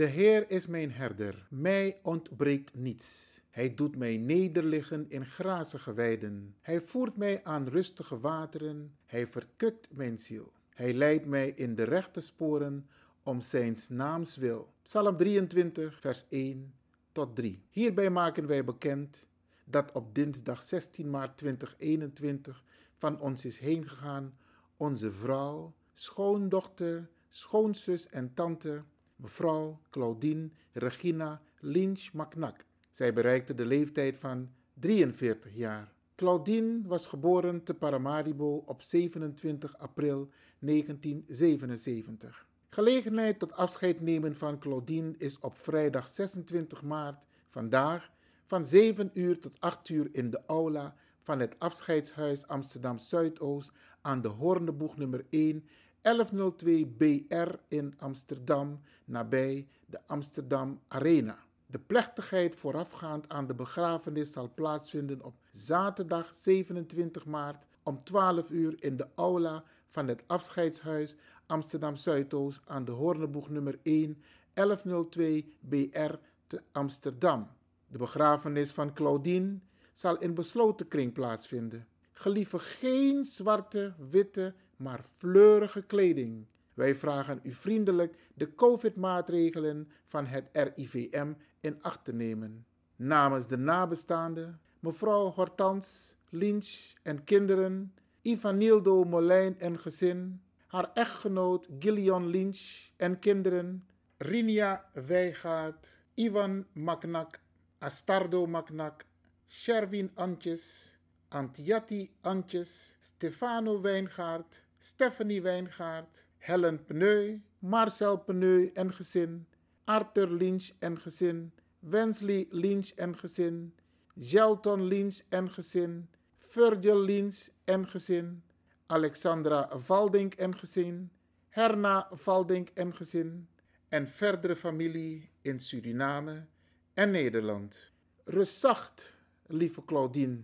De Heer is mijn herder, mij ontbreekt niets. Hij doet mij nederliggen in grazige weiden. Hij voert mij aan rustige wateren. Hij verkukt mijn ziel. Hij leidt mij in de rechte sporen om zijn naams wil. Psalm 23, vers 1 tot 3. Hierbij maken wij bekend dat op dinsdag 16 maart 2021 van ons is heen gegaan onze vrouw, schoondochter, schoonzus en tante, mevrouw Claudine Regina Lynch Macnak. Zij bereikte de leeftijd van 43 jaar. Claudine was geboren te Paramaribo op 27 april 1977. Gelegenheid tot afscheid nemen van Claudine is op vrijdag 26 maart vandaag van 7 uur tot 8 uur in de aula van het afscheidshuis Amsterdam Zuidoost aan de Hoorneboeg nummer 1 1102 BR in Amsterdam nabij de Amsterdam Arena. De plechtigheid voorafgaand aan de begrafenis zal plaatsvinden op zaterdag 27 maart om 12 uur in de aula van het afscheidshuis Amsterdam Zuidoost aan de Hoorneboeg nummer 1 1102 BR te Amsterdam. De begrafenis van Claudine zal in besloten kring plaatsvinden. Gelieve geen zwarte, witte, maar fleurige kleding. Wij vragen u vriendelijk de COVID-maatregelen van het RIVM in acht te nemen. Namens de nabestaanden, mevrouw Hortans, Lynch en kinderen, Ivanildo Molijn en gezin, haar echtgenoot Gillian Lynch en kinderen, Rinia Wijgaard, Ivan Maknak, Astardo Maknak, Sherwin Antjes, Antiati Antjes, Stefano Wijngaard, Stephanie Wijngaard, Helen Pneu, Marcel Pneu en gezin, Arthur Lynch en gezin, Wensley Lynch en gezin, Gelton Lynch en gezin, Virgil Lynch en gezin, Alexandra Valdink en gezin, Herna Valdink en gezin en verdere familie in Suriname en Nederland. Rust lieve Claudine.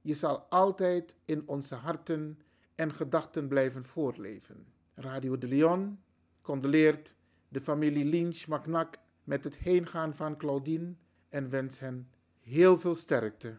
Je zal altijd in onze harten en gedachten blijven voortleven. Radio de Leon condoleert de familie Lynch Macnak met het heengaan van Claudine en wens hen heel veel sterkte.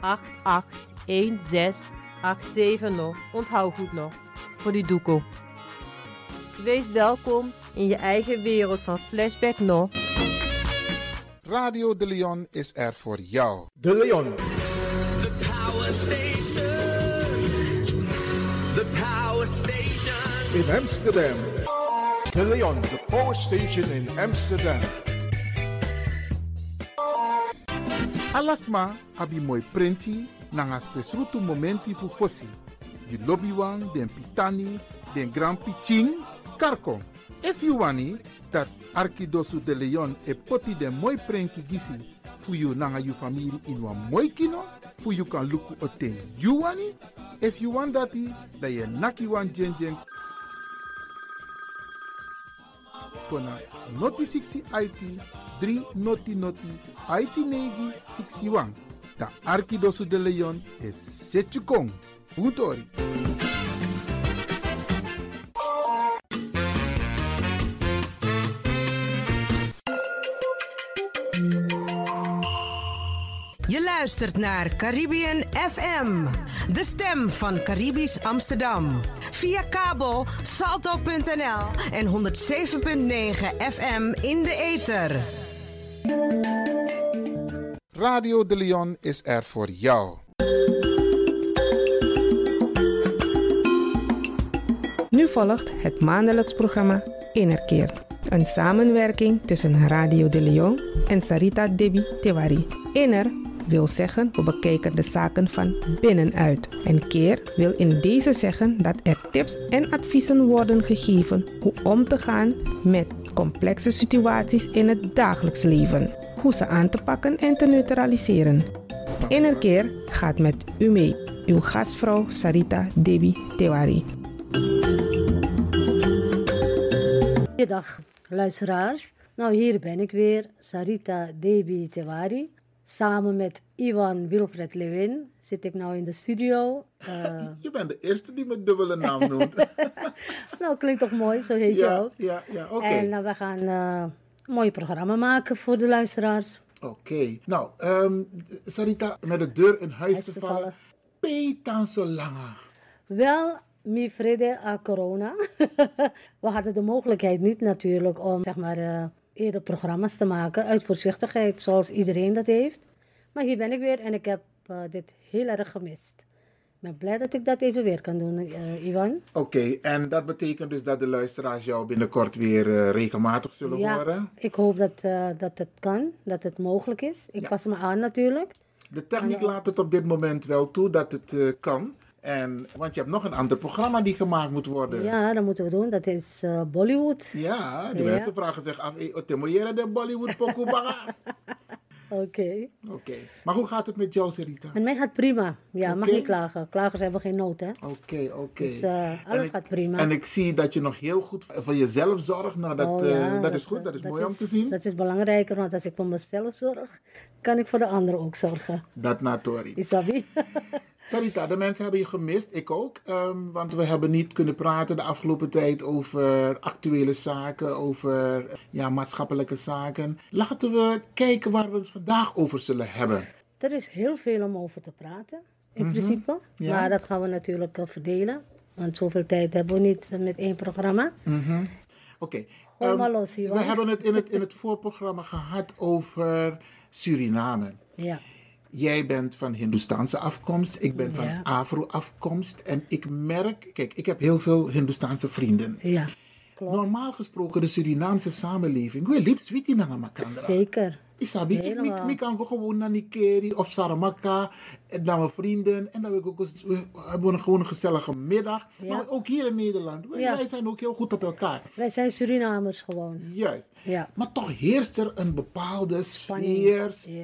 881687 nog. Onthoud goed nog. Voor die doekoe. Wees welkom in je eigen wereld van Flashback nog. Radio de Leon is er voor jou. De Leon. The power station. The power station. in Amsterdam. De Leon, the power station in Amsterdam. Alasma abi moi prenti nanga spesrutu momenti fu fosi. You lobby wan, den pitani, den grand piching, karko. If you wani, dat Arkidosu de Leon e poti den moi prenki gisi fu you nanga you family in wan moi kino, fu you kan luku o ten you wani. If you want dati, da ye naki wan jen kona noti 60 IT 3 noti noti IT negi 61. Da Arkidosu de Leon is Setchukong. Puntori. Je luistert naar Caribbean FM, de stem van Caribisch Amsterdam. Via kabel salto.nl en 107.9 FM in de ether. Radio de Leon is er voor jou. Nu volgt het maandelijks programma Innerkeer. Een samenwerking tussen Radio de Leon en Sarita Debi Tewari. Inner wil zeggen we bekijken de zaken van binnenuit. En keer wil in deze zeggen dat er tips en adviezen worden gegeven hoe om te gaan met complexe situaties in het dagelijks leven, hoe ze aan te pakken en te neutraliseren. Innerkeer gaat met u mee, uw gastvrouw Sarita Devi Tewari. Goedendag luisteraars. Nou, hier ben ik weer, Sarita Devi Tewari. Samen met Ivan Wilfred Lewin zit ik nou in de studio. Uh, Je bent de eerste die mijn dubbele naam noemt. nou, klinkt toch mooi, zo heet je ook. ja, ja, oké. En uh, we gaan uh, een mooi programma maken voor de luisteraars. Oké. Nou, ehm, Sarita, met de deur in huis, te vallen. Petan zo. Wel, mi vrede a corona. we hadden de mogelijkheid niet natuurlijk om zeg maar, eh, eerder programma's te maken uit voorzichtigheid, zoals iedereen dat heeft. Maar hier ben ik weer en ik heb eh, dit heel erg gemist. Ik ben blij dat ik dat even weer kan doen, eh, Ivan. Oké, en dat betekent dus dat de luisteraars jou binnenkort weer eh, regelmatig zullen Ja, horen. ik hoop dat, dat het kan, dat het mogelijk is. Ik Ja. pas me aan natuurlijk. De techniek laat het op dit moment wel toe dat het kan. En, want je hebt nog een ander programma die gemaakt moet worden. Ja, dat moeten we doen. Dat is eh, Bollywood. Ja, de Ja. mensen vragen zich af, hey, Otemoyere de Bollywood Pokubaga. Oké. Oké, maar hoe gaat het met jou, Sarita? Met mij gaat prima. Ja, mag niet klagen. Klagers hebben geen nood, hè? Oké, oké. Dus eh, alles ik- gaat prima. En ik zie dat je nog heel goed voor jezelf zorgt. Nou, dat, Oh eh, ja, dat is goed, dat is mooi om te zien. Dat is belangrijker, want als ik voor mezelf zorg, kan ik voor de anderen ook zorgen. Dat natori. Isabi? Sarita, de mensen hebben je gemist, ik ook. ehm, want we hebben niet kunnen praten de afgelopen tijd over actuele zaken, over ja, maatschappelijke zaken. Laten we kijken waar we het vandaag over zullen hebben. er is heel veel om over te praten, in Mhm. principe. Ja. Maar dat gaan we natuurlijk eh, verdelen. Want zoveel tijd hebben we niet eh, met één programma. Mhm. Oké. Ehm, los, we hebben het in, het in het voorprogramma gehad over Suriname. Ja. Jij bent van Hindoestaanse afkomst, ik ben van Ja. Afro-afkomst. En ik merk, kijk, ik heb heel veel Hindoestaanse vrienden. Ja, klopt. Normaal gesproken, de Surinaamse samenleving, we liep sweetie naar elkaar. Zeker. Isabi, ik, ik, kan gewoon naar Nikeri of Saramaka en naar mijn vrienden. En dan heb ik ook we hebben we gewoon een gezellige middag. Ja. Maar ook hier in Nederland, wij, Ja. wij zijn ook heel goed op elkaar. Wij zijn Surinamers gewoon. Juist. Ja. Maar toch heerst er een bepaalde Spanning. sfeer, Ja.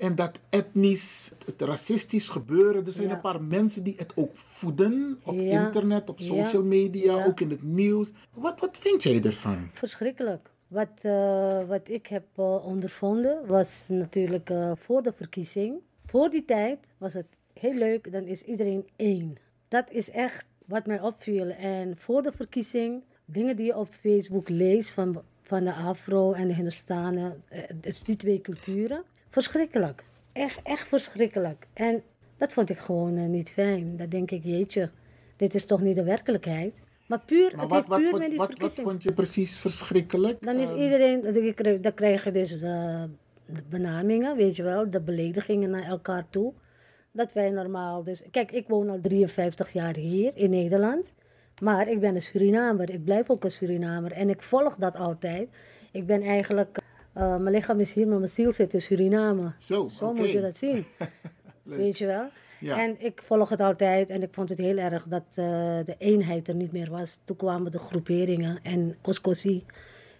En dat etnisch, het racistisch gebeuren. Er zijn Ja. een paar mensen die het ook voeden. Op Ja. internet, op social media, ook in het nieuws. Wat, wat vind jij ervan? Verschrikkelijk. Wat, eh, wat ik heb eh, ondervonden was natuurlijk eh, voor de verkiezing. Voor die tijd was het heel leuk, dan is iedereen één. Dat is echt wat mij opviel. En voor de verkiezing, dingen die je op Facebook leest van, van de Afro en de Hindustanen, dus die twee culturen. Verschrikkelijk. Echt, echt verschrikkelijk. En dat vond ik gewoon eh, niet fijn. Dan denk ik, jeetje, dit is toch niet de werkelijkheid. Maar puur, Maar het wat, heeft puur wat, met die wat, wat vond je precies verschrikkelijk? Dan is Ehm, iedereen, dan krijg je dus de, de benamingen, weet je wel, de beledigingen naar elkaar toe. Dat wij normaal dus... Kijk, ik woon al 53 jaar hier in Nederland. Maar ik ben een Surinamer. Ik blijf ook een Surinamer. En ik volg dat altijd. Ik ben eigenlijk... eh, mijn lichaam is hier, maar mijn ziel zit in Suriname. Zo, Zo moet je dat zien. Weet je wel? Ja. En ik volg het altijd en ik vond het heel erg dat eh, de eenheid er niet meer was. Toen kwamen de groeperingen en Koskosi,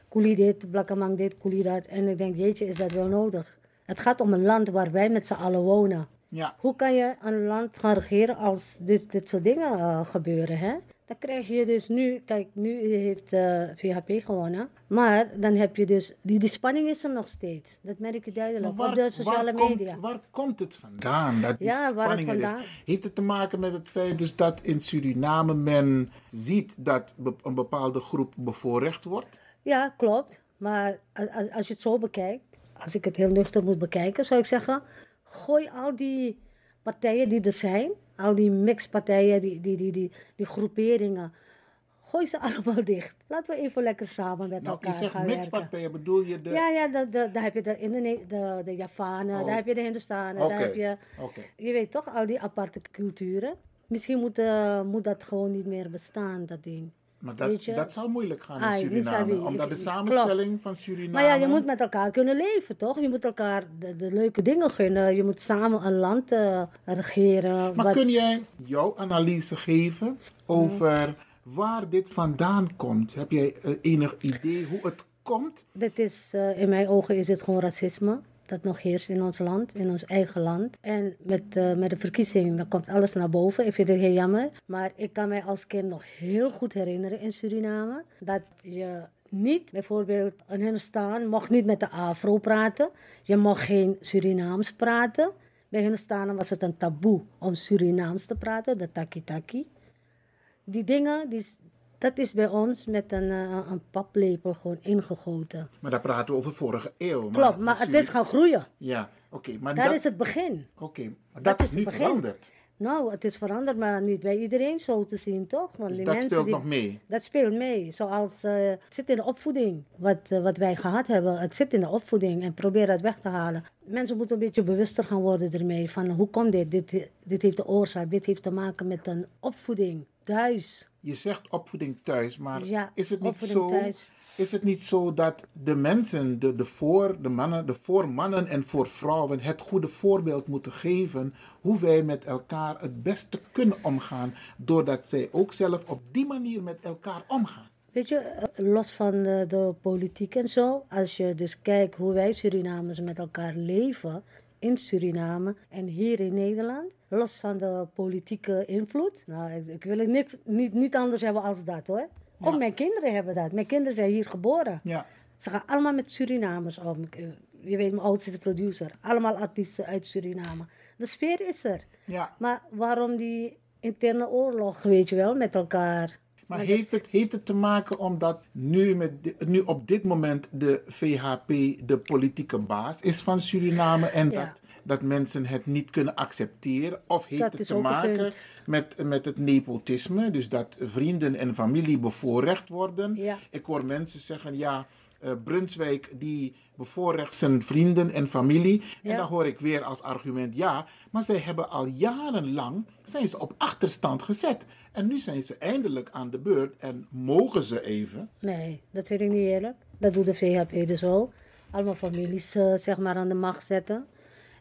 Kuli dit, Blakkamang dit, Kuli dat. En ik denk, jeetje, is dat wel nodig? Het gaat om een land waar wij met z'n allen wonen. Ja. Hoe kan je een land gaan regeren als dit, dit soort dingen eh, gebeuren, hè? Dan krijg je dus nu, kijk, nu heeft eh, VHP gewonnen. Maar dan heb je dus, die, die spanning is er nog steeds. Dat merk je duidelijk Maar op de sociale waar media. Komt, waar komt het vandaan? Dat die Ja, waar het er is? vandaan- Heeft het te maken met het feit dus dat in Suriname men ziet dat een bepaalde groep bevoorrecht wordt? Ja, klopt. Maar a- a- als je het zo bekijkt, als ik het heel nuchter moet bekijken, zou ik zeggen: gooi al die partijen die er zijn, al die mixpartijen, die, die, die, die, die groeperingen, gooi ze allemaal dicht. Laten we even lekker samen met Nou, elkaar gaan werken. mixpartijen, bedoel je de... Ja, ja, da- da- daar heb je de, Indone- de, de Javanen, Oh. daar heb je de Hindustanen, daar heb je... Je weet toch, al die aparte culturen. Misschien moet, eh, moet dat gewoon niet meer bestaan, dat ding. Maar dat, dat zou moeilijk gaan in Ai, niet Suriname. Omdat de samenstelling van Suriname... Maar ja, je moet met elkaar kunnen leven, toch? Je moet elkaar de, de leuke dingen gunnen. Je moet samen een land eh, regeren. Maar wat- kun jij jouw analyse geven over waar dit vandaan komt. Heb jij eh, enig idee hoe het komt? Dit is, eh, in mijn ogen is het gewoon racisme. Dat nog heerst in ons land, in ons eigen land. En met, eh, met de verkiezing, dan komt alles naar boven. Ik vind het heel jammer. Maar ik kan mij als kind nog heel goed herinneren in Suriname. Dat je niet, bijvoorbeeld in Hindustan, mocht niet met de Afro praten. Je mocht geen Surinaams praten. Bij Hindustan was het een taboe om Surinaams te praten, de taki-taki. Die dingen, die, dat is bij ons met een, eh, een paplepel gewoon ingegoten. Maar daar praten we over vorige eeuw. Klopt, maar het is gaan groeien. Ja, oké. maar Dat dat, is het begin. Oké, maar dat, Dat is nu begin. veranderd. Nou, het is veranderd, maar niet bij iedereen zo te zien, toch? Want Dus die dat mensen speelt die- nog mee. Dat speelt mee. Zoals eh, het zit in de opvoeding. Wat, eh, wat wij gehad hebben, het zit in de opvoeding. En probeer dat weg te halen. Mensen moeten een beetje bewuster gaan worden ermee. Van hoe komt dit? Dit, dit heeft de oorzaak. Dit heeft te maken met een opvoeding. Thuis. Je zegt opvoeding thuis, maar Ja, is, het niet zo, thuis. is het niet zo dat de mensen, de, de, voor, de, mannen, de voor mannen en voor vrouwen, het goede voorbeeld moeten geven hoe wij met elkaar het beste kunnen omgaan, doordat zij ook zelf op die manier met elkaar omgaan? Weet je, los van de, de politiek en zo, als je dus kijkt hoe wij Surinamers met elkaar leven in Suriname en hier in Nederland, los van de politieke invloed, nou, ik, ik wil het niet, niet, niet anders hebben als dat hoor. Ook mijn kinderen hebben dat. Mijn kinderen zijn hier geboren. Ja. Ze gaan allemaal met Surinamers om. Eh, Je weet, mijn oudste is producer. Allemaal artiesten uit Suriname. De sfeer is er. Ja. Maar waarom die interne oorlog, weet je wel, met elkaar? Maar Maar heeft het, heeft het te maken omdat nu, met nu op dit moment de VHP de politieke baas is van Suriname en Ja. dat, dat mensen het niet kunnen accepteren? Of heeft Dat het te maken met, met het nepotisme, dus dat vrienden en familie bevoorrecht worden? Ja. Ik hoor mensen zeggen, ja, eh, Brunswijk die bevoorrecht zijn vrienden en familie. En dan hoor ik weer als argument, ja, maar zij hebben al jarenlang, zijn ze op achterstand gezet. En nu zijn ze eindelijk aan de beurt en mogen ze even. Nee, dat vind ik niet eerlijk. Dat doet de VHP dus ook. Allemaal families eh, zeg maar aan de macht zetten.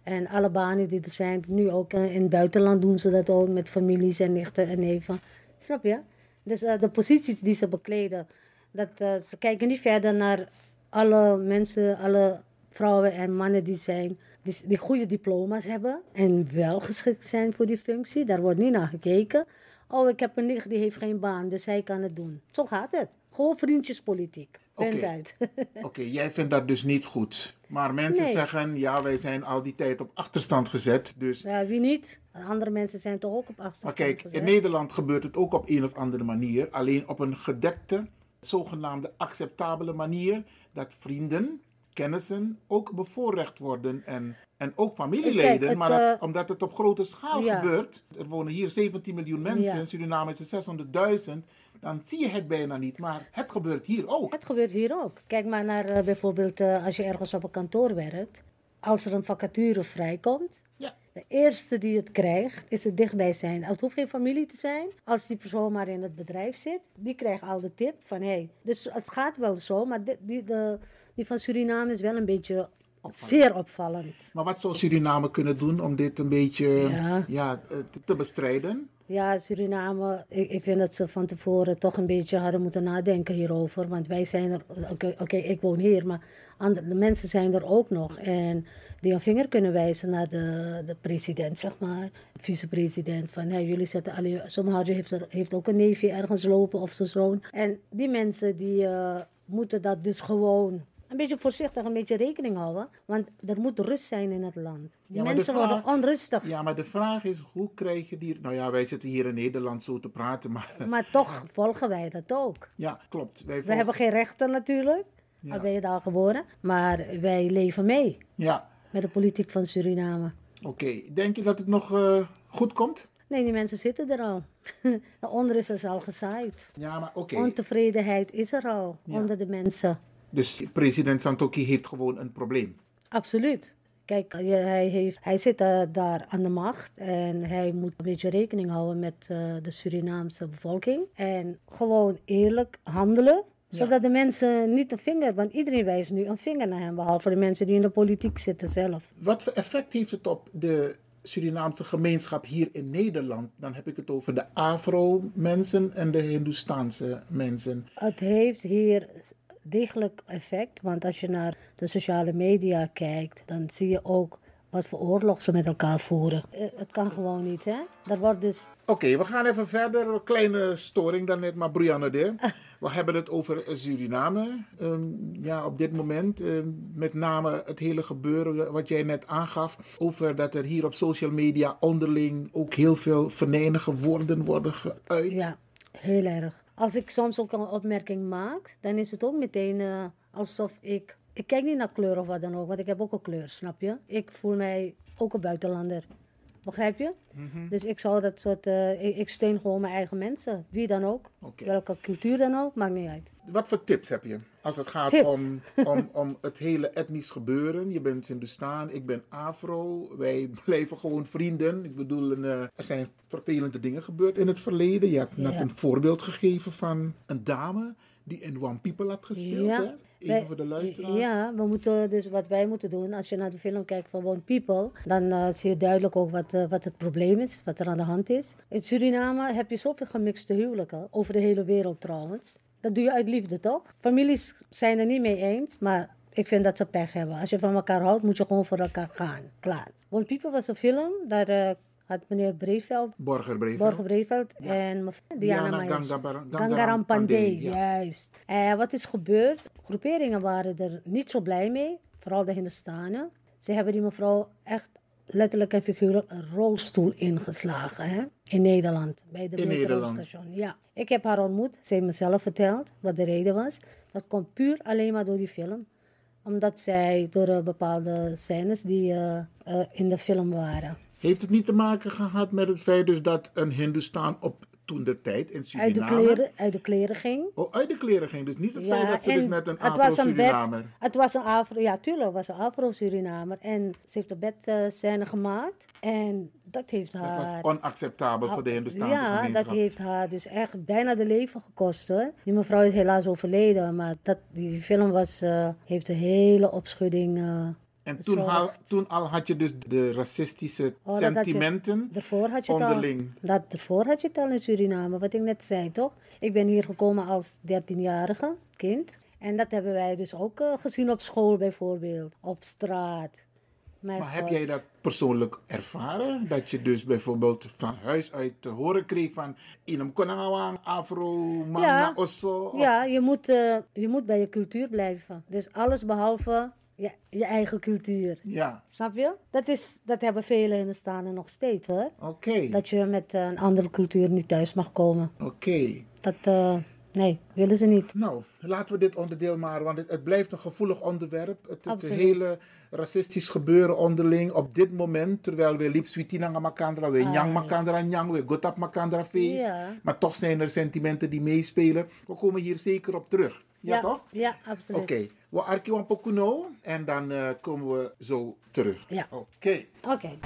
En alle banen die er zijn, nu ook eh, in het buitenland doen ze dat ook met families en nichten en neven. Snap je? Dus eh, de posities die ze bekleden, dat, ze kijken niet verder naar alle mensen, alle vrouwen en mannen die zijn, die, die goede diploma's hebben en wel geschikt zijn voor die functie. Daar wordt niet naar gekeken. Oh, ik heb een nicht die heeft geen baan, dus zij kan het doen. Zo gaat het. Gewoon vriendjespolitiek. Oké. uit. Oké, jij vindt dat dus niet goed. Maar mensen Nee. zeggen, ja, wij zijn al die tijd op achterstand gezet. Dus ja, wie niet? Andere mensen zijn toch ook op Maar achterstand kijk, gezet? in Nederland gebeurt het ook op een of andere manier. Alleen op een gedekte, zogenaamde acceptabele manier. Dat vrienden, kennissen ook bevoorrecht worden. En, en ook familieleden. Kijk, het, maar dat- eh, omdat het op grote schaal ja. gebeurt. Er wonen hier 17 miljoen mensen. Ja. In Suriname is het 600.000. Dan zie je het bijna niet. Maar het gebeurt hier ook. Het gebeurt hier ook. Kijk maar naar eh, bijvoorbeeld eh, als je ergens op een kantoor werkt. Als er een vacature vrijkomt. Ja. De eerste die het krijgt, is het dichtbij zijn. Het hoeft geen familie te zijn. Als die persoon maar in het bedrijf zit, die krijgt al de tip van hé. Hey. Dus het gaat wel zo, maar die, die, de, die van Suriname is wel een beetje zeer opvallend. Maar wat zou Suriname kunnen doen om dit een beetje Ja. ja, eh, te- bestrijden? Ja, Suriname, ik, ik vind dat ze van tevoren toch een beetje hadden moeten nadenken hierover. Want wij zijn er, oké, ik woon hier, maar andere, de mensen zijn er ook nog. En die een vinger kunnen wijzen naar de, de president, zeg maar, vicepresident. Van hey, jullie zetten alleen, sommige heeft, er, heeft ook een neefje ergens lopen of zijn zoon. En die mensen die eh, moeten dat dus gewoon een beetje voorzichtig, een beetje rekening houden. Want er moet rust zijn in het land. Die Ja, mensen vraag- worden onrustig. Ja, maar de vraag is, hoe krijg je die... Nou ja, wij zitten hier in Nederland zo te praten, maar... Maar toch volgen wij dat ook. Ja, klopt. Wij We hebben geen rechten natuurlijk, Ja. al ben je daar geboren. Maar wij leven mee Ja, met de politiek van Suriname. oké. Denk je dat het nog eh, goed komt? Nee, die mensen zitten er al. De onrust is al gezaaid. Ja, maar oké. Ontevredenheid is er al Ja. onder de mensen. Dus president Santoki heeft gewoon een probleem. Absoluut. Kijk, hij, heeft, hij zit daar aan de macht en hij moet een beetje rekening houden met eh, de Surinaamse bevolking. En gewoon eerlijk handelen, zodat de mensen niet een vinger, want iedereen wijst nu een vinger naar hem, behalve de mensen die in de politiek zitten zelf. Wat voor effect heeft het op de Surinaamse gemeenschap hier in Nederland, dan heb ik het over de Afro-mensen en de Hindoestaanse mensen. Het heeft hier degelijk effect, want als je naar de sociale media kijkt, dan zie je ook wat voor oorlog ze met elkaar voeren. Eh, Het kan gewoon niet, hè? Dat wordt dus... Oké, we gaan even verder. Een kleine storing daarnet, maar Brianne de. We hebben het over Suriname. Ehm, ja, op dit moment. ehm, met name het hele gebeuren wat jij net aangaf. Over dat er hier op social media onderling ook heel veel venijnige woorden worden geuit. Ja, heel erg. Als ik soms ook een opmerking maak, dan is het ook meteen eh, alsof ik... Ik kijk niet naar kleur of wat dan ook, want ik heb ook een kleur, snap je? Ik voel mij ook een buitenlander. Begrijp je? Mhm. Dus ik zou dat soort... eh, ik, ik steun gewoon mijn eigen mensen. Wie dan ook. Welke cultuur dan ook, maakt niet uit. Wat voor tips heb je als het gaat Tips? om, om, om het hele etnisch gebeuren? Je bent Hindustaan, ik ben Afro. Wij blijven gewoon vrienden. Ik bedoel, een, eh, er zijn vervelende dingen gebeurd in het verleden. Je hebt net een voorbeeld gegeven van een dame die in One People had gespeeld. Hè? Even Wij- voor de luisteraars. Ja, we moeten dus wat wij moeten doen, als je naar de film kijkt van One People, dan eh, zie je duidelijk ook wat, eh, wat het probleem is, wat er aan de hand is. In Suriname heb je zoveel gemixte huwelijken, over de hele wereld trouwens. Dat doe je uit liefde, toch? Families zijn er niet mee eens, maar ik vind dat ze pech hebben. Als je van elkaar houdt, moet je gewoon voor elkaar gaan. Klaar. One People was een film, daar eh, had meneer Breveld Borger Breveld. Borger Breveld en mevrouw Diana, Diana Gangaram Pandey, juist. En wat is gebeurd? Groeperingen waren er niet zo blij mee, vooral de Hindustanen. Ze hebben die mevrouw echt letterlijk en figuurlijk een rolstoel ingeslagen hè? in Nederland, bij de metrostation. Ja. Ik heb haar ontmoet, ze heeft me zelf verteld wat de reden was. Dat komt puur alleen maar door die film omdat zij door eh, bepaalde scènes die eh, eh, in de film waren. Heeft het niet te maken gehad met het feit dus dat een Hindoestaan op toen de tijd in Uit Suriname... de, kleren, uit de kleren ging. Oh, uit de kleren ging. Dus niet het feit dat ze dus met een Afro-Surinamer... Het was een Afro, ja tuurlijk, het was een Afro-Surinamer. En ze heeft een bedscène gemaakt. En dat heeft Dat haar... was onacceptabel voor de Hindoestaanse Ja, gemeenschap. dat heeft haar dus echt bijna de leven gekost hoor. Die mevrouw is helaas overleden, maar dat, die film was, eh, heeft een hele opschudding eh En toen al, toen al had je dus de racistische Oh, dat had je- sentimenten had je onderling. al. Dat, daarvoor had je het al in Suriname, wat ik net zei, toch? Ik ben hier gekomen als 13-jarige kind. En dat hebben wij dus ook eh, gezien op school bijvoorbeeld, op straat. Mijn Maar heb jij dat persoonlijk ervaren? Dat je dus bijvoorbeeld van huis uit te horen kreeg van... Inam konangawang, afro, man, Ja. osso. of- Ja, je moet, eh, je moet bij je cultuur blijven. Dus alles behalve je, je eigen cultuur. Ja, Snap je? Dat, is, dat hebben vele Hindustanen nog steeds hoor. oké. Dat je met een andere cultuur niet thuis mag komen. Oké. Dat, eh, nee, willen ze niet. Nou, laten we dit onderdeel maar, want het, het blijft een gevoelig onderwerp. Het, hele racistisch gebeuren onderling op dit moment, terwijl we liep sweetinanga makandra, we Ah, nyang makandra nyang, we gotap makandra feest. Ja. Maar toch zijn er sentimenten die meespelen. We komen hier zeker op terug. Ja, toch? Ja, absoluut. Oké, we arkiwan pokuno en dan eh, komen we zo terug. Ja. Oké. Oké.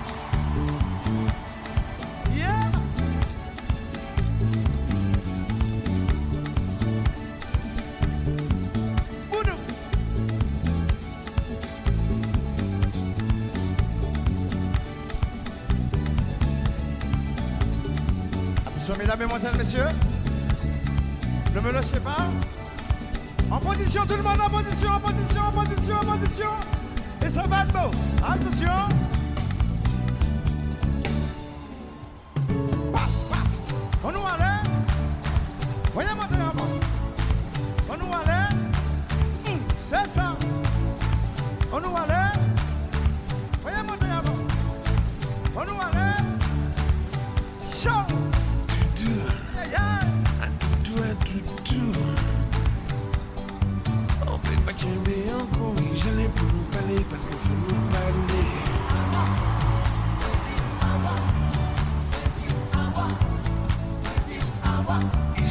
Attention, mesdames, mesdemoiselles, messieurs. Ne me lâchez pas. En position, tout le monde en position, en position, en position, en position. Et ça va. Attention. On nous allait. j'allais pour nous parler parce qu'il faut mon palais.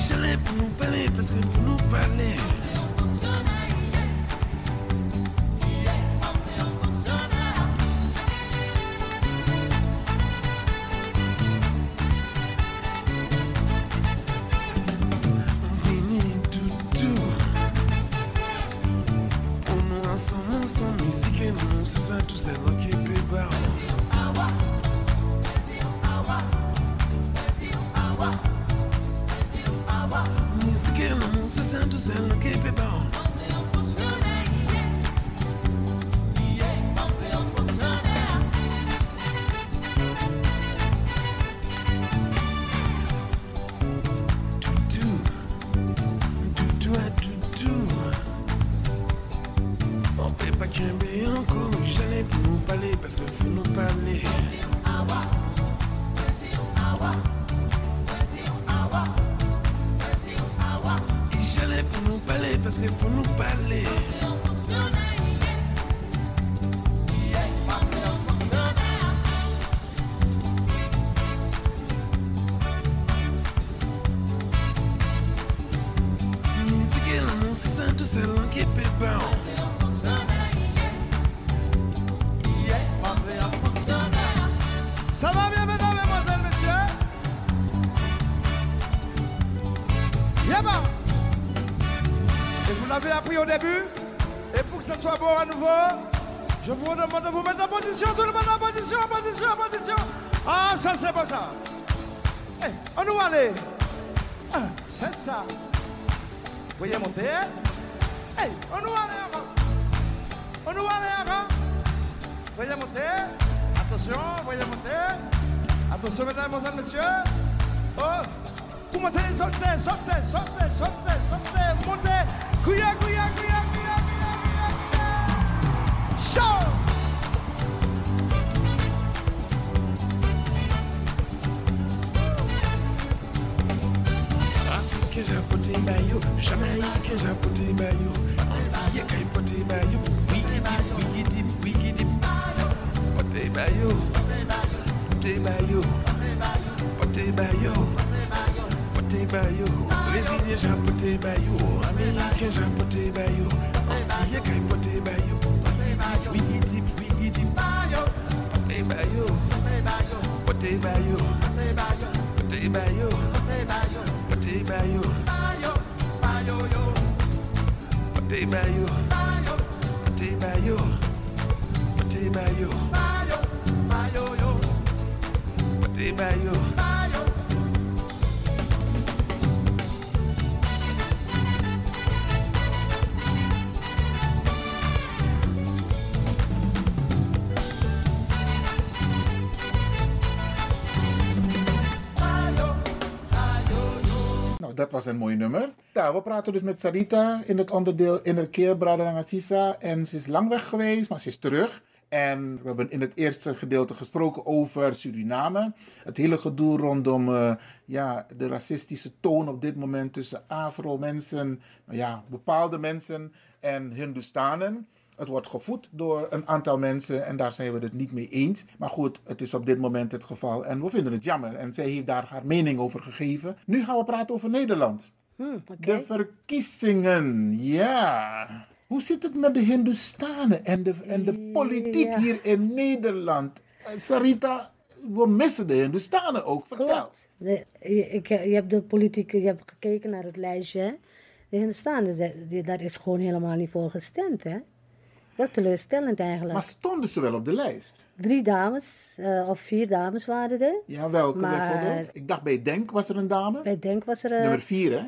J'allais pour nous parler parce qu'il faut nous parler. Parce que faut nous parler. Demande de vous mettre en position, tout le monde en position, en position, en position. Ah, ça c'est bon ça. Eh, on nous aller. Ah, c'est ça. Voyez monter. Eh, on nous aller encore. On nous aller encore. Voyez monter. Attention, voyez monter. Attention, mesdames, mesdemoiselles, messieurs. Oh, commencez, sortez, sortez, sortez, sortez, sortez, Rosa poti ba yo, anti ye kai poti ba yo, wigi dip, wigi dip, wigi dip. Poti ba yo, poti ba yo, poti ba yo, poti ba yo. Brazilian ja poti ba yo, American ja poti ba yo, anti ye kai poti ba yo, wigi dip, wigi dip, poti ba yo, poti ba yo, poti ba yo, poti ba yo, poti ba yo. Day by you. Day by you. You. You. Dat was een mooi nummer. We praten dus met Sarita in het onderdeel Innerkeer Bradangasisa. En ze is lang weg geweest, maar ze is terug. En we hebben in het eerste gedeelte gesproken over Suriname. Het hele gedoe rondom eh, ja, de racistische toon op dit moment tussen Afro-mensen, ja, bepaalde mensen en Hindustanen. Het wordt gevoed door een aantal mensen en daar zijn we het niet mee eens. Maar goed, het is op dit moment het geval en we vinden het jammer. En zij heeft daar haar mening over gegeven. Nu gaan we praten over Nederland. Hmm, De verkiezingen, ja. Hoe zit het met de Hindustanen en de, en de politiek Ja. hier in Nederland? Eh, Sarita, we missen de Hindustanen ook. Vertel. Klopt. De, je, ik, je hebt de politiek, je hebt gekeken naar het lijstje. hè. De Hindustanen, daar is gewoon helemaal niet voor gestemd. Hè? Wel teleurstellend eigenlijk. Maar stonden ze wel op de lijst? Drie dames, eh, of vier dames waren er. Ja, welke Maar- bijvoorbeeld? Ik dacht bij Denk was er een dame. Bij Denk was er... eh, Nummer vier, hè?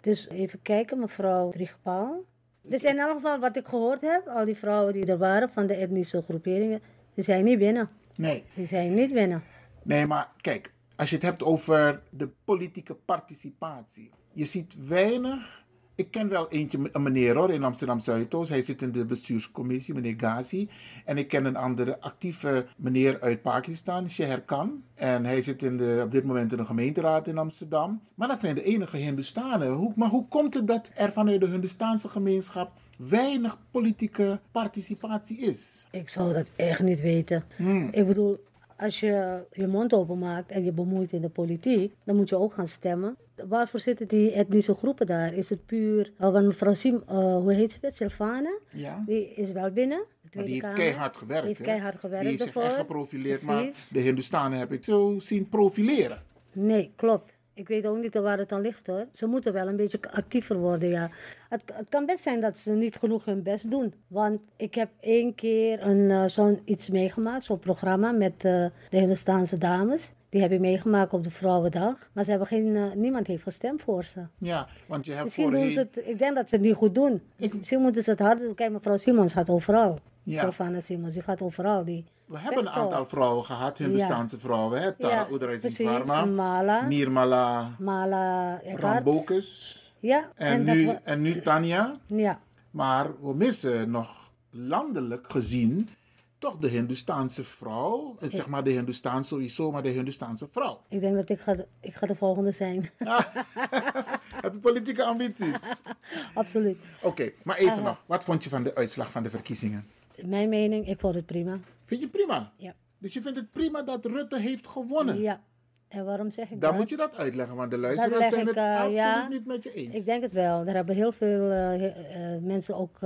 Dus even kijken, mevrouw Driegpaal. Dus in elk geval wat ik gehoord heb, al die vrouwen die er waren van de etnische groeperingen, die zijn niet binnen. Nee. Die zijn niet binnen. Nee, maar kijk, als je het hebt over de politieke participatie. Je ziet weinig. Ik ken wel eentje, een meneer hoor, in Amsterdam Zuidoost. Hij zit in de bestuurscommissie, meneer Ghazi. En ik ken een andere actieve meneer uit Pakistan, Sheher Khan. En hij zit in de, op dit moment in de gemeenteraad in Amsterdam. Maar dat zijn de enige Hindustanen. Hoe, maar hoe komt het dat er vanuit de Hindustaanse gemeenschap weinig politieke participatie is? Ik zou dat echt niet weten. Ik bedoel, als je je mond openmaakt en je bemoeit in de politiek, dan moet je ook gaan stemmen. Waarvoor zitten die etnische groepen daar? Is het puur, uh, want mevrouw Sim, uh, hoe heet ze? Silvana? Ja. Die is wel binnen. Maar die heeft Kamer. keihard gewerkt. Die heeft keihard gewerkt Die heeft zich echt geprofileerd. Precies. Maar de Hindustanen heb ik zo zien profileren. Nee, klopt. Ik weet ook niet waar het aan ligt hoor. Ze moeten wel een beetje actiever worden, ja. Het, het kan best zijn dat ze niet genoeg hun best doen. Want ik heb één keer een, eh, zo'n iets meegemaakt, zo'n programma met eh, de Hindustaanse dames. Die heb ik meegemaakt op de Vrouwendag. Maar ze hebben geen, eh, niemand heeft gestemd voor ze. Ja, want je hebt Misschien doen ze het, ik denk dat ze het niet goed doen. Misschien moeten ze het harder doen. Kijk, mevrouw Simons gaat overal. Ja. Sylvana Simons, die gaat overal. Die We hebben een al. aantal vrouwen gehad, Hindustaanse vrouwen. Hè? Tara Ja. Varma, Mala. Nirmala Mala. Rambokus. Ja, En, nu, we- en nu Tanja. Ja. Maar we missen nog landelijk gezien toch de Hindustaanse vrouw. Eh, Zeg maar de Hindustaan sowieso, maar de Hindustaanse vrouw. Ik denk dat ik ga, ik ga de volgende zijn. Heb je politieke ambities? Absoluut. Oké, maar even Eh, nog. Wat vond je van de uitslag van de verkiezingen? Mijn mening, ik vond het prima. Vind je prima? Ja. Dus je vindt het prima dat Rutte heeft gewonnen? Ja. En waarom zeg ik Dan dat? moet je dat uitleggen, want de luisteraars zijn ik, het eh, absoluut ja. niet met je eens. Ik denk het wel. Er hebben heel veel eh, eh, mensen, ook,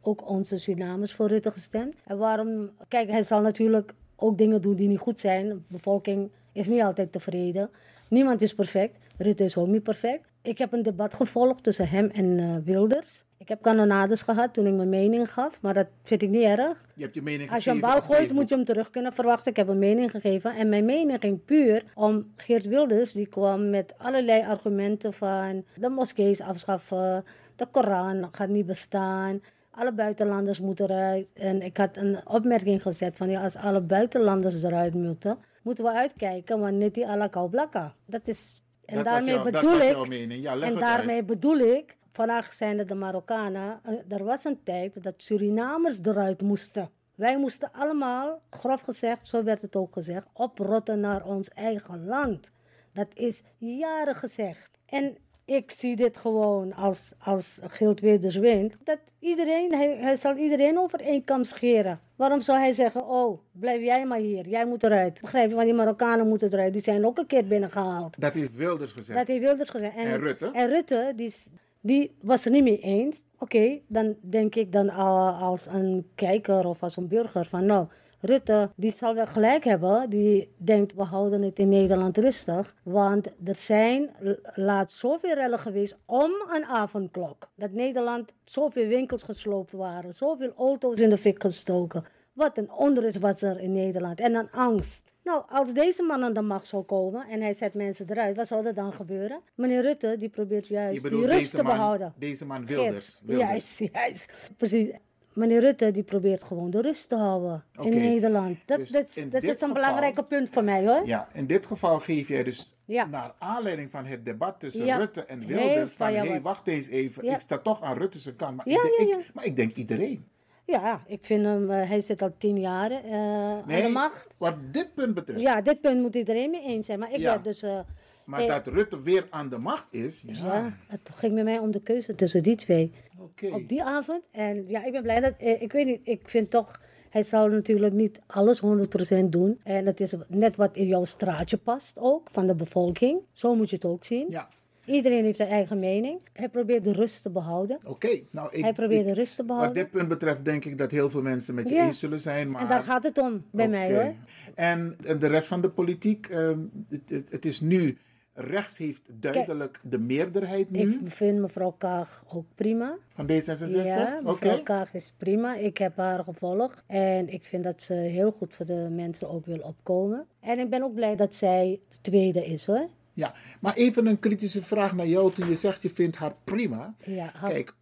ook onze Surinamers, voor Rutte gestemd. En waarom? Kijk, hij zal natuurlijk ook dingen doen die niet goed zijn. De bevolking is niet altijd tevreden. Niemand is perfect. Rutte is ook niet perfect. Ik heb een debat gevolgd tussen hem en Wilders. Ik heb kanonades gehad toen ik mijn mening gaf, maar dat vind ik niet erg. Je hebt je mening Als je een bal gooit, moet je hem terug kunnen verwachten. Ik heb een mening gegeven. En mijn mening ging puur om Geert Wilders. Die kwam met allerlei argumenten van de moskees afschaffen. De Koran gaat niet bestaan. Alle buitenlanders moeten eruit. En ik had een opmerking gezet van ja, als alle buitenlanders eruit moeten, moeten we uitkijken. Want net die alla blakka. Dat is. En Dat daarmee jouw- bedoel ik. Ja, en daarmee uit. bedoel ik. Vandaag zijn het de Marokkanen. Eh, Er was een tijd dat Surinamers eruit moesten. Wij moesten allemaal, grof gezegd, zo werd het ook gezegd, oprotten naar ons eigen land. Dat is jaren gezegd. En ik zie dit gewoon als, als Wilders wint. Dat iedereen, hij, hij zal iedereen over één kam scheren. Waarom zou hij zeggen, oh, blijf jij maar hier. Jij moet eruit. Begrijp je, want die Marokkanen moeten eruit. Die zijn ook een keer binnengehaald. Dat heeft Wilders gezegd. Dat heeft Wilders gezegd. En Rutte? En Rutte, die, is- die was er niet mee eens. Oké, dan denk ik dan al als een kijker of als een burger van nou, Rutte, die zal wel gelijk hebben. Die denkt, we houden het in Nederland rustig. Want er zijn laat zoveel rellen geweest om een avondklok. Dat Nederland zoveel winkels gesloopt waren. Zoveel auto's in de fik gestoken. Wat een onrust was er in Nederland. En een angst. Nou, als deze man aan de macht zou komen en hij zet mensen eruit, wat zou er dan gebeuren? Meneer Rutte, die probeert juist bedoelt die rust te man- behouden. deze man Wilders. Wilders. Juist, juist. Precies. Meneer Rutte, die probeert gewoon de rust te houden in Nederland. Dat, Dus dat, in dat dit is een geval- belangrijke punt voor mij hoor. Ja, in dit geval geef jij dus Ja. naar aanleiding van het debat tussen Ja. Rutte en Heel Wilders van, hé, was. wacht eens even, Ja. ik sta toch aan Rutte's kant. Maar, Ja, ik, denk, ik- maar ik denk iedereen. Ja, ik vind hem, eh, hij zit al tien jaar eh, aan de macht. wat dit punt betreft. Ja, dit punt moet iedereen mee eens zijn. Maar ik Ja. werd dus... eh, Maar dat Rutte weer aan de macht is, ja. Ja, het ging met mij om de keuze tussen die twee. Oké. Op die avond. En ja, ik ben blij dat... Ik weet niet, ik vind toch... Hij zal natuurlijk niet alles 100% doen. En het is net wat in jouw straatje past ook, van de bevolking. Zo moet je het ook zien. Ja. Iedereen heeft zijn eigen mening. Hij probeert de rust te behouden. Oké, nou ik... Hij probeert ik- de rust te Wat behouden. dit punt betreft denk ik dat heel veel mensen met je Ja. eens zullen zijn. Maar... En daar gaat het om, bij mij hoor. En, en de rest van de politiek, ehm, het, het, het is nu, rechts heeft duidelijk de meerderheid nu Ik vind mevrouw Kaag ook prima. van D66. Ja, Oké. mevrouw Kaag is prima. Ik heb haar gevolgd. En ik vind dat ze heel goed voor de mensen ook wil opkomen. En ik ben ook blij dat zij de tweede is hoor. Ja, maar even een kritische vraag naar jou toen je zegt je vindt haar prima. Ja, haar Kijk.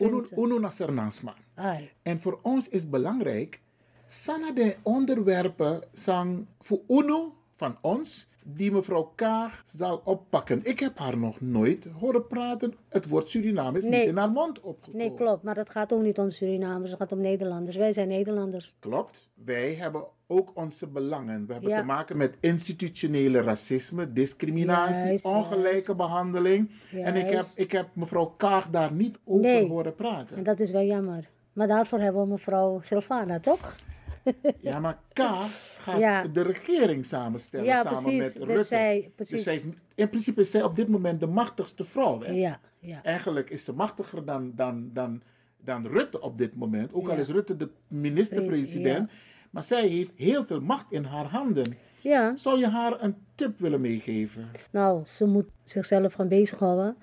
Ai. En voor ons is belangrijk, sana de onderwerpen zijn voor Uno van ons, die mevrouw Kaag zal oppakken. Ik heb haar nog nooit horen praten. Het woord Suriname is Nee. niet in haar mond opgekomen. Nee, klopt. Maar het gaat ook niet om Surinamers. Het gaat om Nederlanders. Wij zijn Nederlanders. Klopt. Wij hebben ook onze belangen. We hebben Ja. te maken met institutionele racisme, discriminatie, Juist, ongelijke juist. behandeling. En ik heb, ik heb mevrouw Kaag daar niet over Nee. horen praten. En dat is wel jammer. Maar daarvoor hebben we mevrouw Silvana, toch? Ja, maar Kaag gaat Ja. de regering samenstellen Ja, samen precies. met Dus Rutte. zij- precies. Dus zij in principe is zij op dit moment de machtigste vrouw. Hè? Ja, ja. Eigenlijk is ze machtiger dan, dan, dan, dan Rutte op dit moment. Ook al is Rutte de minister-president. Maar zij heeft heel veel macht in haar handen. Ja. Zou je haar een tip willen meegeven? Nou, ze moet zichzelf gaan bezighouden.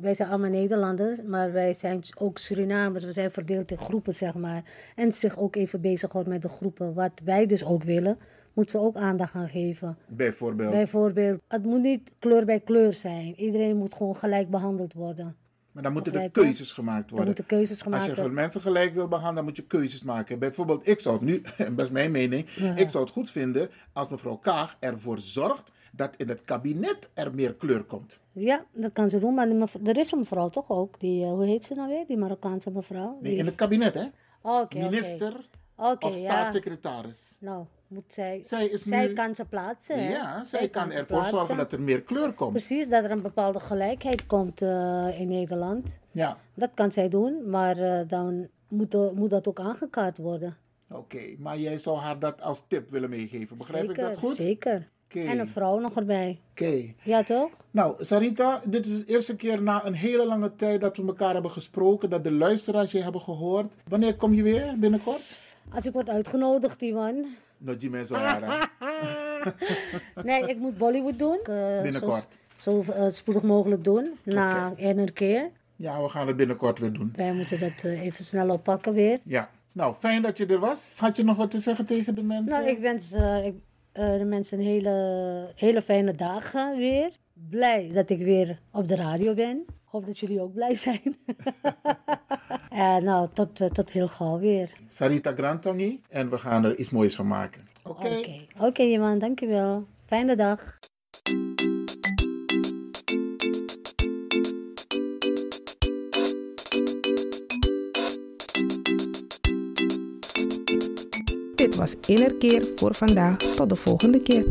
Wij zijn allemaal Nederlanders, maar wij zijn ook Surinamers. We zijn verdeeld in groepen, zeg maar. En zich ook even bezighouden met de groepen, wat wij dus ook willen. moeten we ook aandacht aan geven. Bijvoorbeeld. Bijvoorbeeld, het moet niet kleur bij kleur zijn. Iedereen moet gewoon gelijk behandeld worden. Maar dan moeten er keuzes gemaakt worden. moeten keuzes gemaakt Als je worden. mensen gelijk wil behandelen, dan moet je keuzes maken. Bijvoorbeeld, ik zou het nu, dat is mijn mening, Ja. ik zou het goed vinden als mevrouw Kaag ervoor zorgt dat in het kabinet er meer kleur komt. Ja, dat kan ze doen. Maar er is een mevrouw toch ook? Die, eh, hoe heet ze nou weer? Die Marokkaanse mevrouw? Nee, in het kabinet, hè? Oh. Minister of ja. staatssecretaris. Nou, moet zij... Zij is zij nu- kan ze plaatsen, hè? Ja, zij kan ervoor zorgen dat er meer kleur komt. Precies, dat er een bepaalde gelijkheid komt eh, in Nederland. Ja, Dat kan zij doen, maar eh, dan moet, moet dat ook aangekaart worden. oké. Maar jij zou haar dat als tip willen meegeven. Begrijp zeker, ik dat goed? Zeker. En een vrouw nog erbij. Oké. Ja, toch? Nou, Sarita, dit is de eerste keer na een hele lange tijd dat we elkaar hebben gesproken, dat de luisteraars je hebben gehoord. Wanneer kom je weer binnenkort? Als ik word uitgenodigd, Iwan. No, die mensen waren. nee, ik moet Bollywood doen. Eh, Binnenkort. Zo, zo eh, spoedig mogelijk doen, na een keer. Ja, we gaan het binnenkort weer doen. Wij moeten dat eh, even snel oppakken weer. Ja. Nou, fijn dat je er was. Had je nog wat te zeggen tegen de mensen? Nou, ik wens ik, de mensen een hele, hele fijne dagen weer. Blij dat ik weer op de radio ben. Hoop dat jullie ook blij zijn. En nou, tot, eh, tot heel gauw weer. Sarita Grantoni. En we gaan er iets moois van maken. Oké. Oké, Oké, Iwan, dankjewel. Fijne dag. Was Innerkeer voor vandaag. Tot de volgende keer.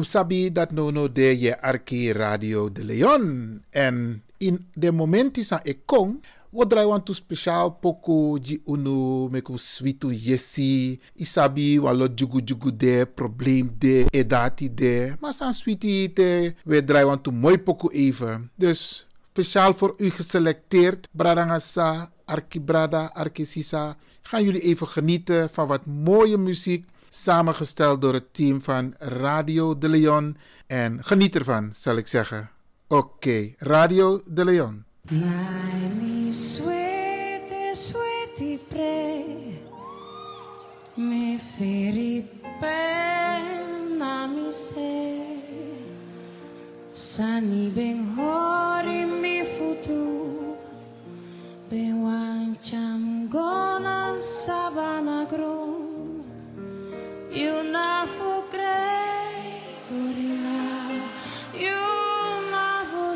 Jum sabi dat no no de je arki Radio de Leon. En in de momenti sa ik kon, wat draai want to speciaal poco ji unu meku switu yesi. Isabi walo jugu jugu de, probleem de, edati de. Maar san sweetie te, we draai want to mooi poco even. Dus speciaal voor u geselecteerd, Bradangasa, Arki Brada, Arki Sisa. Gaan jullie even genieten van wat mooie muziek. Samengesteld door het team van Radio de Leon. En geniet ervan, zal ik zeggen. Oké, Radio de Leon. Nai mi sweete, sweetie pre, firi pena mi se, sani ben hori mi futu, ben wancam gona sabana grom, you na fu grey, gorilla, you na fu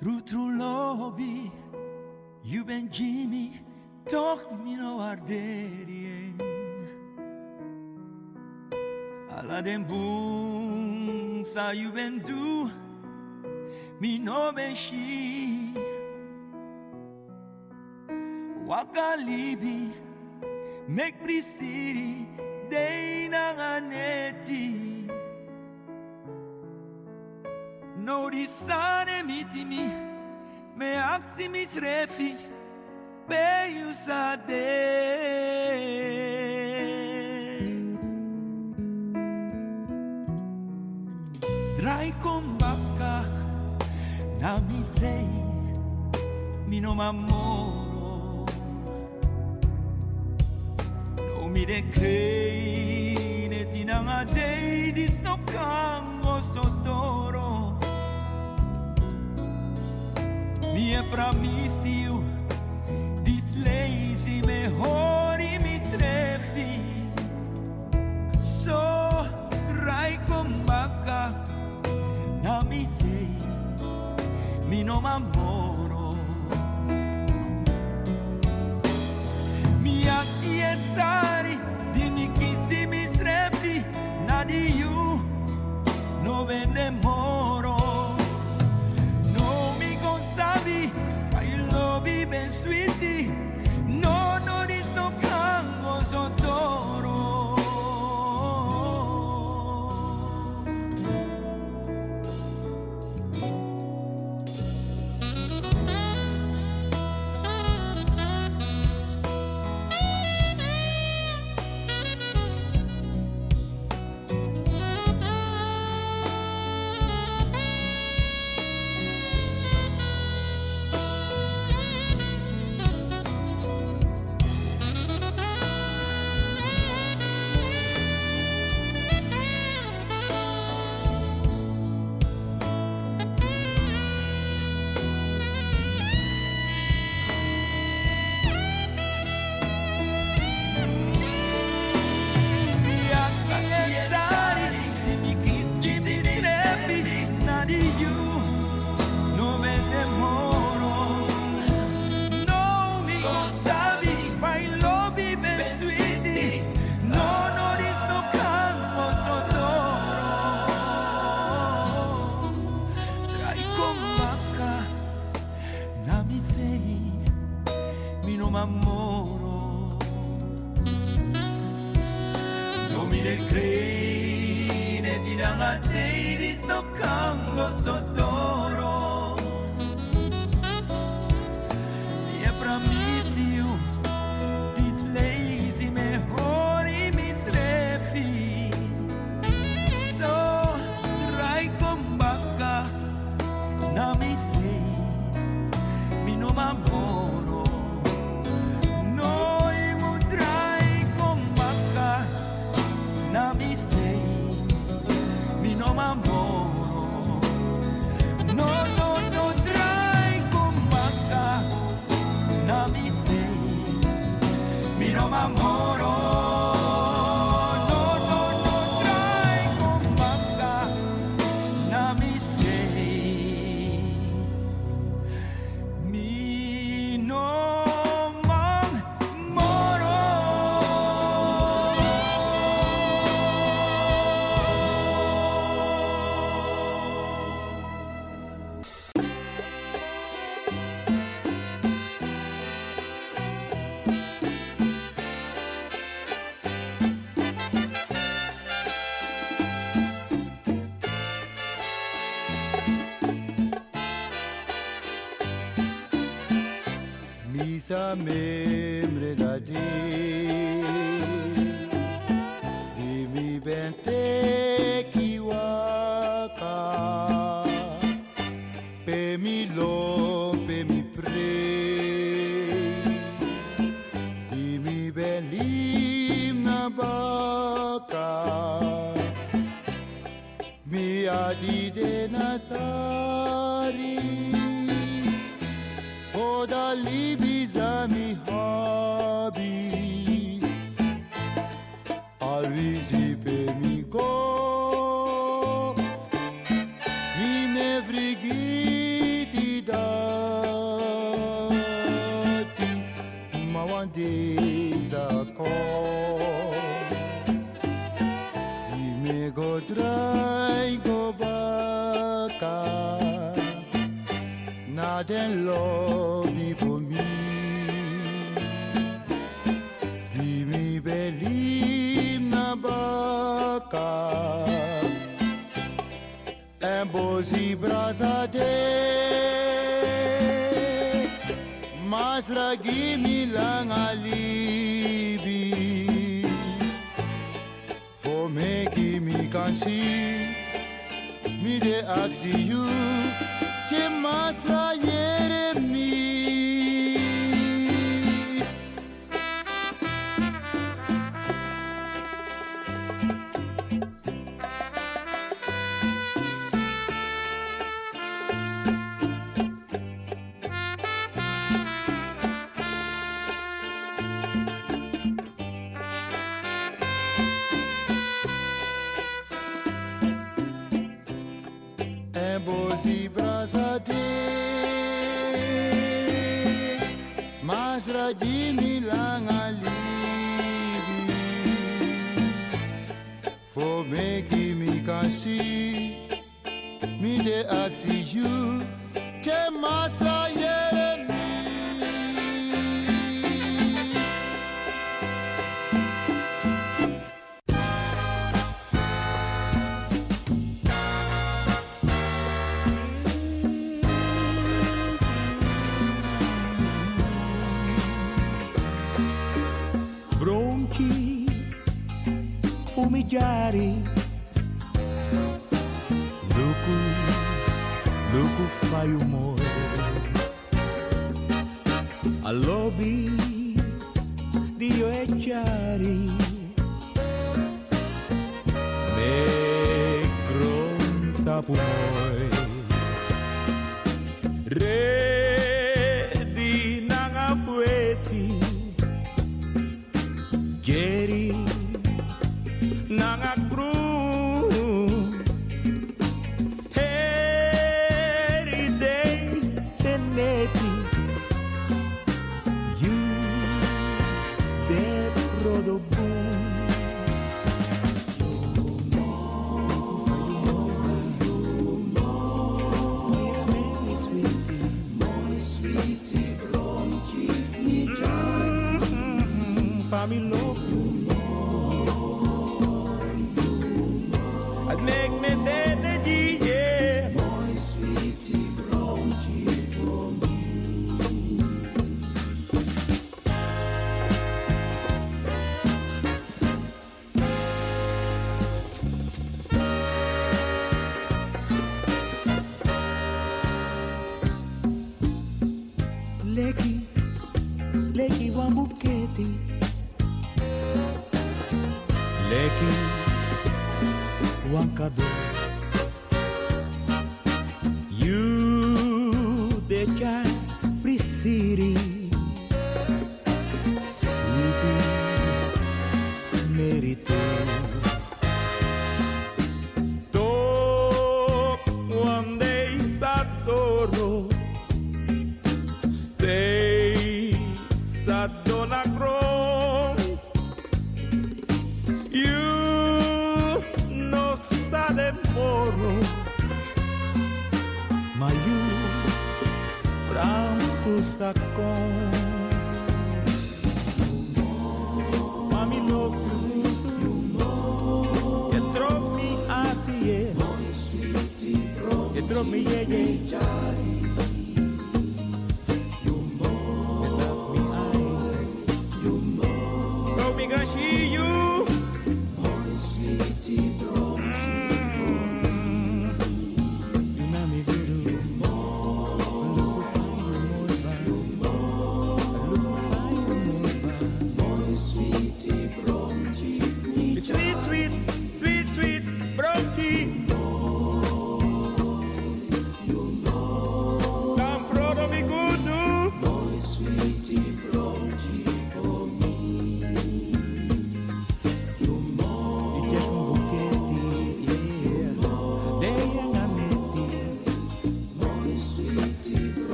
True, true lobby, you ben Jimmy, toch mi no arderi. Alla den boom, sa you ben do, mi no ben she. Waka libi, make prisiri, dei na aneti. No di sane mitimi me aksi misrefi be you sade Drai con bacca na mi sei mi no m'amoro no mi de crei ne tinanga dei dis no cango mi è pramissio dislesi me hori mi strefi so trai con bacca na mi sei mi no m'amoro mi acchiessari dimmi chi si mi strefi na di you no vende pensamento. For making me can see Me de ask you Che masra yere my side. Salvador.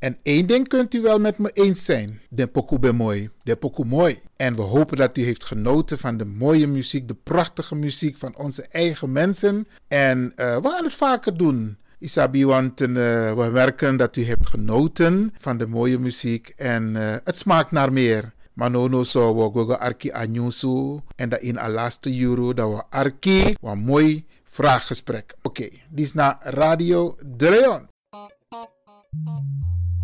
En één ding kunt u wel met me eens zijn. De pokoe ben mooi. De pokoe mooi. En we hopen dat u heeft genoten van de mooie muziek, de prachtige muziek van onze eigen mensen. En eh, we gaan het vaker doen. Isabi, want eh, we merken dat u hebt genoten van de mooie muziek. En eh, het smaakt naar meer. Maar no no so we go arki anyusu. En dat in de laatste euro dat we arki. Wat mooi vraaggesprek. Oké, dit is naar Radio De Leon.